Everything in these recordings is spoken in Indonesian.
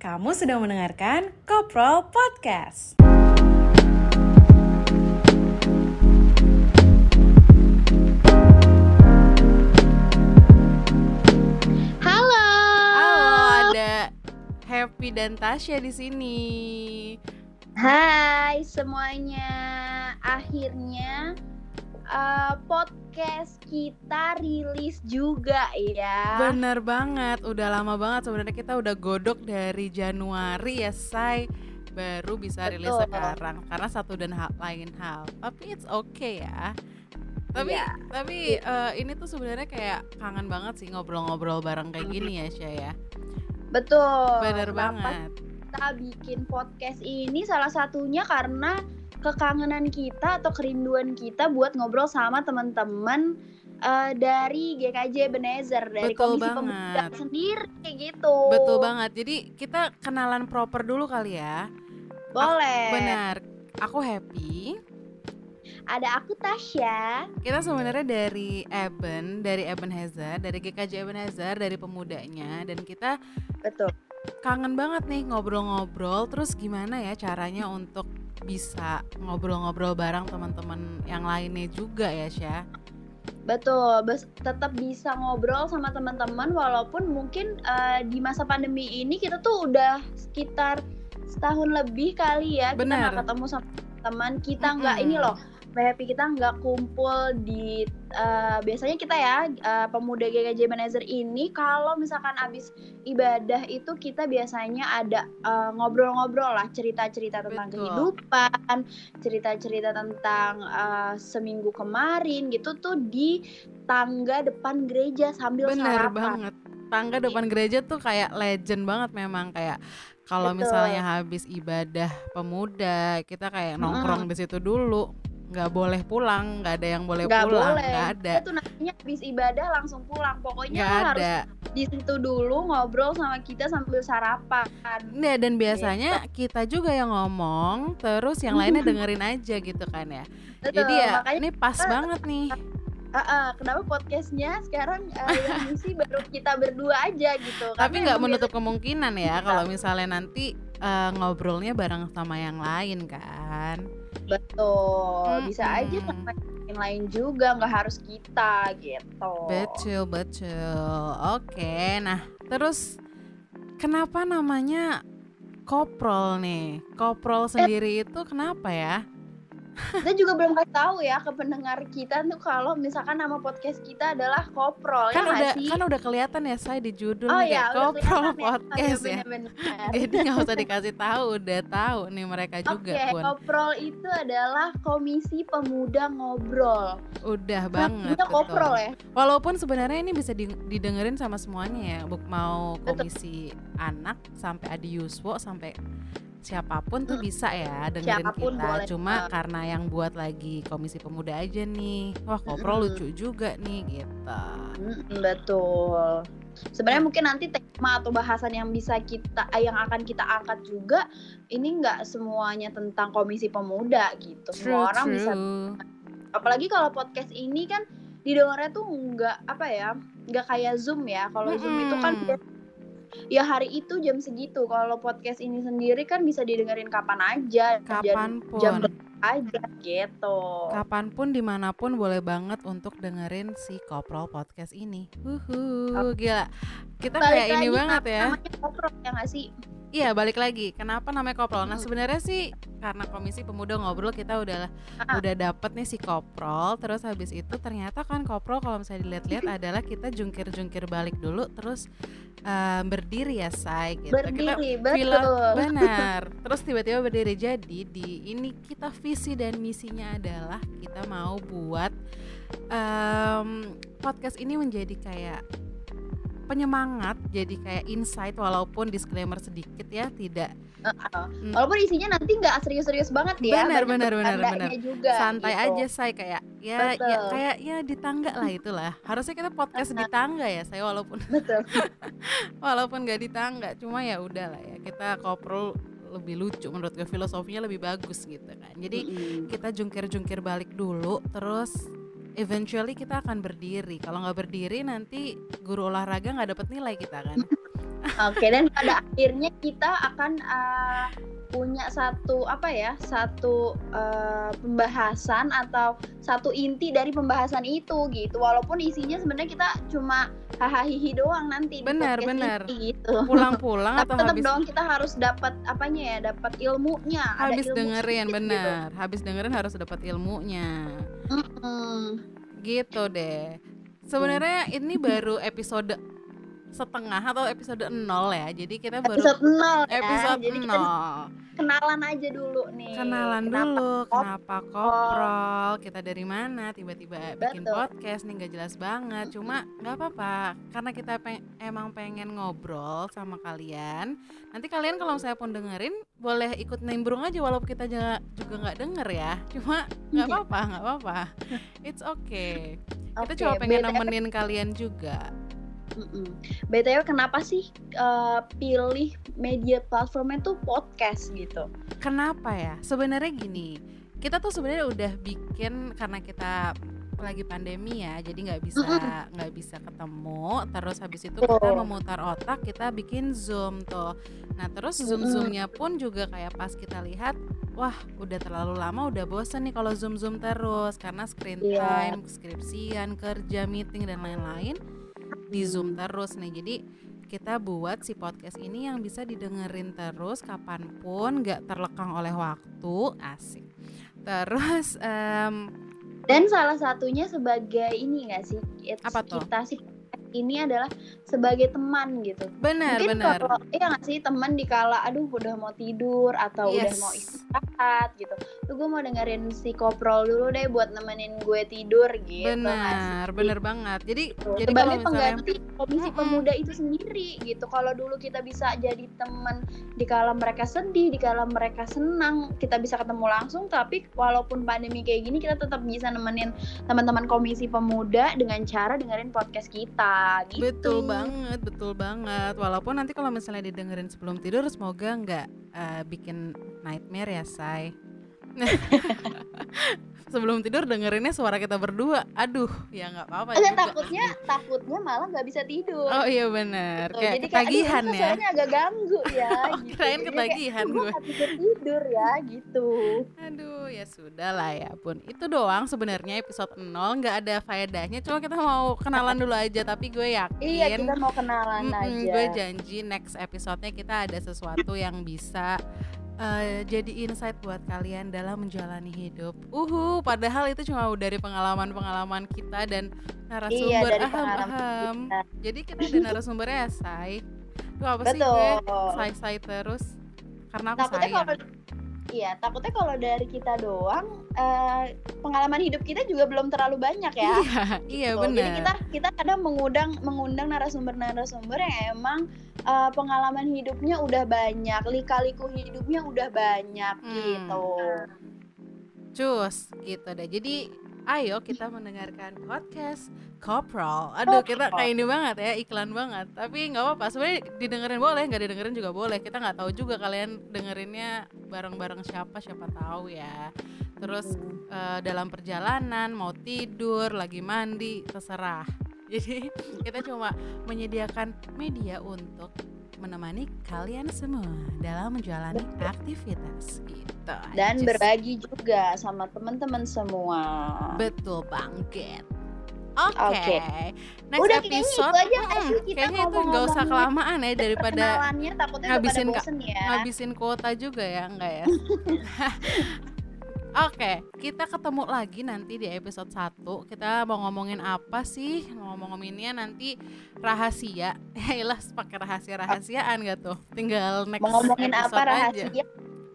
Kamu sedang mendengarkan Koprol Podcast. Halo. Halo, ada Happy dan Tasya di sini. Hai semuanya. Akhirnya uh, podcast kita rilis juga ya. Bener banget, udah lama banget sebenarnya kita udah godok dari Januari ya, say baru bisa rilis Betul. sekarang karena satu dan hal, lain hal. Tapi it's okay ya. Tapi Iya. tapi eh, ini tuh sebenarnya kayak kangen banget sih ngobrol-ngobrol bareng kayak gini ya, Sya ya. Betul. Bener Kenapa banget. Kita bikin podcast ini salah satunya karena kekangenan kita atau kerinduan kita buat ngobrol sama teman-teman uh, dari GKJ Benezer dari Betul Komisi banget. Pemuda sendiri gitu. Betul banget. Jadi kita kenalan proper dulu kali ya. Boleh. Benar. Aku happy. Ada aku Tasya. Kita sebenarnya dari Eben, dari Ebenezer, dari GKJ Ebenezer, dari pemudanya dan kita Betul. kangen banget nih ngobrol-ngobrol. Terus gimana ya caranya untuk bisa ngobrol-ngobrol bareng teman-teman yang lainnya juga ya, Syah? Betul, tetap bisa ngobrol sama teman-teman walaupun mungkin eh, di masa pandemi ini kita tuh udah sekitar setahun lebih kali ya kita Benar. nggak ketemu sama teman kita nggak Mm-mm. ini loh happy kita nggak kumpul di eh, biasanya kita ya eh, pemuda GKJ Benezer ini kalau misalkan abis ibadah itu kita biasanya ada eh, ngobrol-ngobrol lah cerita-cerita tentang Betul. kehidupan cerita-cerita tentang eh, seminggu kemarin gitu tuh di tangga depan gereja sambil Bener sarapan. banget. Tangga depan gereja tuh kayak legend banget memang kayak kalau misalnya habis ibadah pemuda kita kayak nongkrong di situ dulu nggak boleh pulang nggak ada yang boleh Nggak pulang boleh. nggak ada tuh nantinya habis ibadah langsung pulang. Pokoknya harus ada di situ dulu ngobrol sama kita sambil sarapan. Nah, dan biasanya Gitu. kita juga yang ngomong terus yang lainnya dengerin aja gitu kan ya Betul, jadi ya makanya ini pas banget nih Ah, ah, kenapa podcastnya sekarang eh, yang ngisi baru kita berdua aja gitu. tapi nggak menutup kemungkinan ya Bisa. kalau misalnya nanti eh, ngobrolnya bareng sama yang lain kan betul, bisa aja sama yang lain juga nggak harus kita gitu. Betul, betul. Oke, nah terus kenapa namanya koprol nih? Koprol sendiri itu kenapa ya? Kita juga belum kasih tahu ya ke pendengar kita tuh kalau misalkan nama podcast kita adalah Koprol Kan ya udah sih? kan udah kelihatan ya saya di judul oh nih ya, koprol kelihatan ya. podcast Oh, ya. Jadi nggak usah dikasih tahu, udah tahu nih mereka juga Oke, pun. koprol itu adalah Komisi Pemuda Ngobrol. Udah banget. Kita betul. koprol ya. Walaupun sebenarnya ini bisa di- didengerin sama semuanya ya, mau Betul. komisi anak sampai Adi Yuswo sampai siapa pun tuh Mm. bisa ya dengerin Siapa pun kita. boleh. Cuma Uh. karena yang buat lagi komisi pemuda aja nih, wah koprol Mm-mm. lucu juga nih gitu. Mm, betul. Sebenarnya mungkin nanti tema atau bahasan yang bisa kita yang akan kita angkat juga ini nggak semuanya tentang Komisi Pemuda gitu. True, Semua orang bisa true. apalagi kalau podcast ini kan didengarnya tuh nggak apa ya nggak kayak zoom ya kalau zoom itu kan. Ya hari itu jam segitu kalau podcast ini sendiri kan bisa didengerin kapan aja jam Kapan pun. jam berapa aja gitu Kapan pun di mana pun boleh banget untuk dengerin si Koprol podcast ini. Uhu, Oke. gila. Kita Balik kayak ini banget ya. namanya koprol ya nggak sih Iya balik lagi. Kenapa namanya koprol? Nah sebenarnya sih karena komisi pemuda ngobrol kita udah Ah. udah dapet nih si koprol. Terus habis itu ternyata kan koprol kalau misalnya dilihat-lihat adalah kita jungkir-jungkir balik dulu terus eh, berdiri ya say gitu. Kita berdiri Villa- betul benar. Terus tiba-tiba berdiri jadi di ini kita visi dan misinya adalah kita mau buat em, podcast ini menjadi kayak penyemangat, jadi kayak insight walaupun disclaimer sedikit ya, tidak Mm, walaupun isinya nanti nggak serius-serius banget ya Benar, benar, benar, bercandanya juga santai gitu. aja saya kayak ya ya kayak ya di tangga lah itulah. Harusnya kita podcast di tangga ya saya walaupun betul walaupun nggak di tangga, cuma ya udah lah ya kita koprol lebih lucu menurut gue filosofinya lebih bagus gitu kan. Jadi Mm-mm. kita jungkir-jungkir balik dulu terus eventually kita akan berdiri. Kalau nggak berdiri nanti guru olahraga nggak dapet nilai kita kan? Oke, dan pada akhirnya kita akan uh, punya satu apa ya satu uh, pembahasan atau satu inti dari pembahasan itu gitu. Walaupun isinya sebenarnya kita cuma hahaha doang nanti benar benar ini, gitu. Pulang-pulang atau tetap habis dong kita harus dapat apanya ya dapat ilmunya habis Ada ilmu dengerin gitu. benar. habis dengerin harus dapat ilmunya. Mm -mm. gitu deh. Sebenarnya ini baru episode setengah atau episode nol ya. Jadi kita baru episode nol ya. episode Jadi kita nol. kenalan aja dulu nih. Kenalan Kenapa dulu, kop- kenapa koprol, kita dari mana, tiba-tiba bikin podcast nih nggak jelas banget. Cuma nggak apa-apa, karena kita peng- emang pengen ngobrol sama kalian. Nanti kalian kalau saya pun dengerin, boleh ikut nimbrung aja walaupun kita juga nggak denger ya. Cuma nggak Iya. apa-apa, nggak apa-apa. It's okay. Kita Oke, cuma pengen nemenin kalian juga. Mm-mm. BTW kenapa sih uh, pilih media platformnya tuh podcast gitu? Kenapa ya? Sebenarnya gini, kita tuh sebenarnya udah bikin karena kita lagi pandemi ya, jadi nggak bisa nggak bisa ketemu. Terus habis itu kita memutar otak, kita bikin zoom tuh. Nah terus zoom zoomnya pun juga kayak pas kita lihat, wah udah terlalu lama, udah bosen nih kalau zoom zoom terus karena screen Iya. time, skripsian, kerja, meeting dan lain-lain di zoom terus nih. Jadi kita buat si podcast ini yang bisa didengerin terus kapan pun nggak terlekang oleh waktu asik terus em, Dan salah satunya sebagai ini nggak sih? It's Apa tuh? Kita sih ini adalah sebagai teman gitu. benar Mungkin benar kalau iya nggak sih teman dikala aduh udah mau tidur atau udah Yes. mau istirahat gitu. Tuh gue mau dengerin si koprol dulu deh buat nemenin gue tidur gitu. nggak benar sih? benar banget jadi Gitu. jadi kalau sebagai misalnya pengganti komisi Mm-mm. pemuda itu sendiri gitu kalau dulu kita bisa jadi teman di kala mereka sedih di kala mereka senang kita bisa ketemu langsung tapi walaupun pandemi kayak gini kita tetap bisa nemenin teman-teman komisi pemuda dengan cara dengerin podcast kita gitu. Betul banget betul banget. Walaupun nanti kalau misalnya didengerin sebelum tidur semoga nggak eh, bikin nightmare ya say sebelum tidur dengerinnya suara kita berdua. Aduh ya nggak apa-apa juga. takutnya takutnya malah nggak bisa tidur. Oh iya benar. Tuh, kayak jadi kayak ketagihan kok ya. suaranya agak ganggu ya Oh, gitu. kirain Jadi kayak, ketagihan "Aduh, gue." tidur ya gitu. Aduh ya sudah lah ya pun Itu doang sebenarnya episode 0 nggak ada faedahnya. Cuma kita mau kenalan dulu aja Tapi gue yakin iya kita mau kenalan aja. Gue janji next episodenya kita ada sesuatu yang bisa eh, Jadi insight buat kalian dalam menjalani hidup. Uhu padahal itu cuma dari pengalaman-pengalaman kita Dan iya narasumber. dari aham pengalaman aham. kita. Jadi kita ada narasumbernya ya Say Duh apa sih betul. Gue say-say terus. Karena aku takutnya sayang. kalau iya takutnya kalau dari kita doang eh, pengalaman hidup kita juga belum terlalu banyak ya Iya, iya Gitu. Jadi benar. kita kita kadang mengundang mengundang narasumber-narasumber yang emang eh, pengalaman hidupnya udah banyak, lika-liku hidupnya udah banyak Hmm. gitu. Cus gitu deh. Jadi ayo kita mendengarkan podcast Kopral. Aduh kita kayak ini banget ya iklan banget. Tapi nggak apa-apa. Sebenarnya didengerin boleh, nggak didengerin juga boleh. Kita nggak tahu juga kalian dengerinnya bareng-bareng siapa siapa tahu ya. Terus eh, dalam perjalanan mau tidur, lagi mandi, terserah. Jadi kita cuma menyediakan media untuk menemani kalian semua dalam menjalani aktivitas gitu. Dan berbagi juga sama teman-teman semua. Betul banget. Oke. Oke. Next Udah kayaknya episode. itu aja mm, sih kita kayaknya itu nggak usah kelamaan ya daripada takutnya ngabisin pada bosen ya. ngabisin kuota juga ya, enggak ya? Oke, kita ketemu lagi nanti di episode 1 Kita mau ngomongin apa sih? Mau ngomonginnya nanti rahasia Yaelah pakai rahasia-rahasiaan gak tuh? Tinggal next Mau ngomongin apa episode aja rahasia?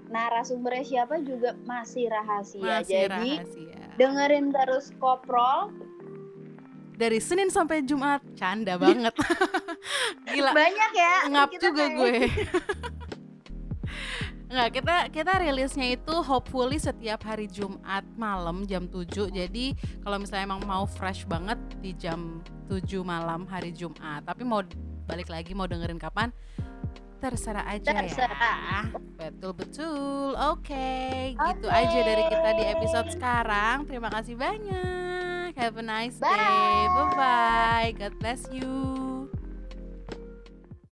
Narasumbernya siapa juga masih rahasia. Masih Jadi rahasia dengerin terus koprol. Dari Senin sampai Jumat Canda banget Gila Banyak ya. ngap Kita juga kayak- gue Nggak, kita kita rilisnya itu hopefully setiap hari Jumat malam jam 7 Jadi kalau misalnya emang mau fresh banget di jam 7 malam hari Jumat. Tapi mau balik lagi mau dengerin kapan Terserah aja Terserah. ya Betul-betul Oke gitu aja dari kita di episode sekarang. Terima kasih banyak. Have a nice day. Bye. Bye-bye. God bless you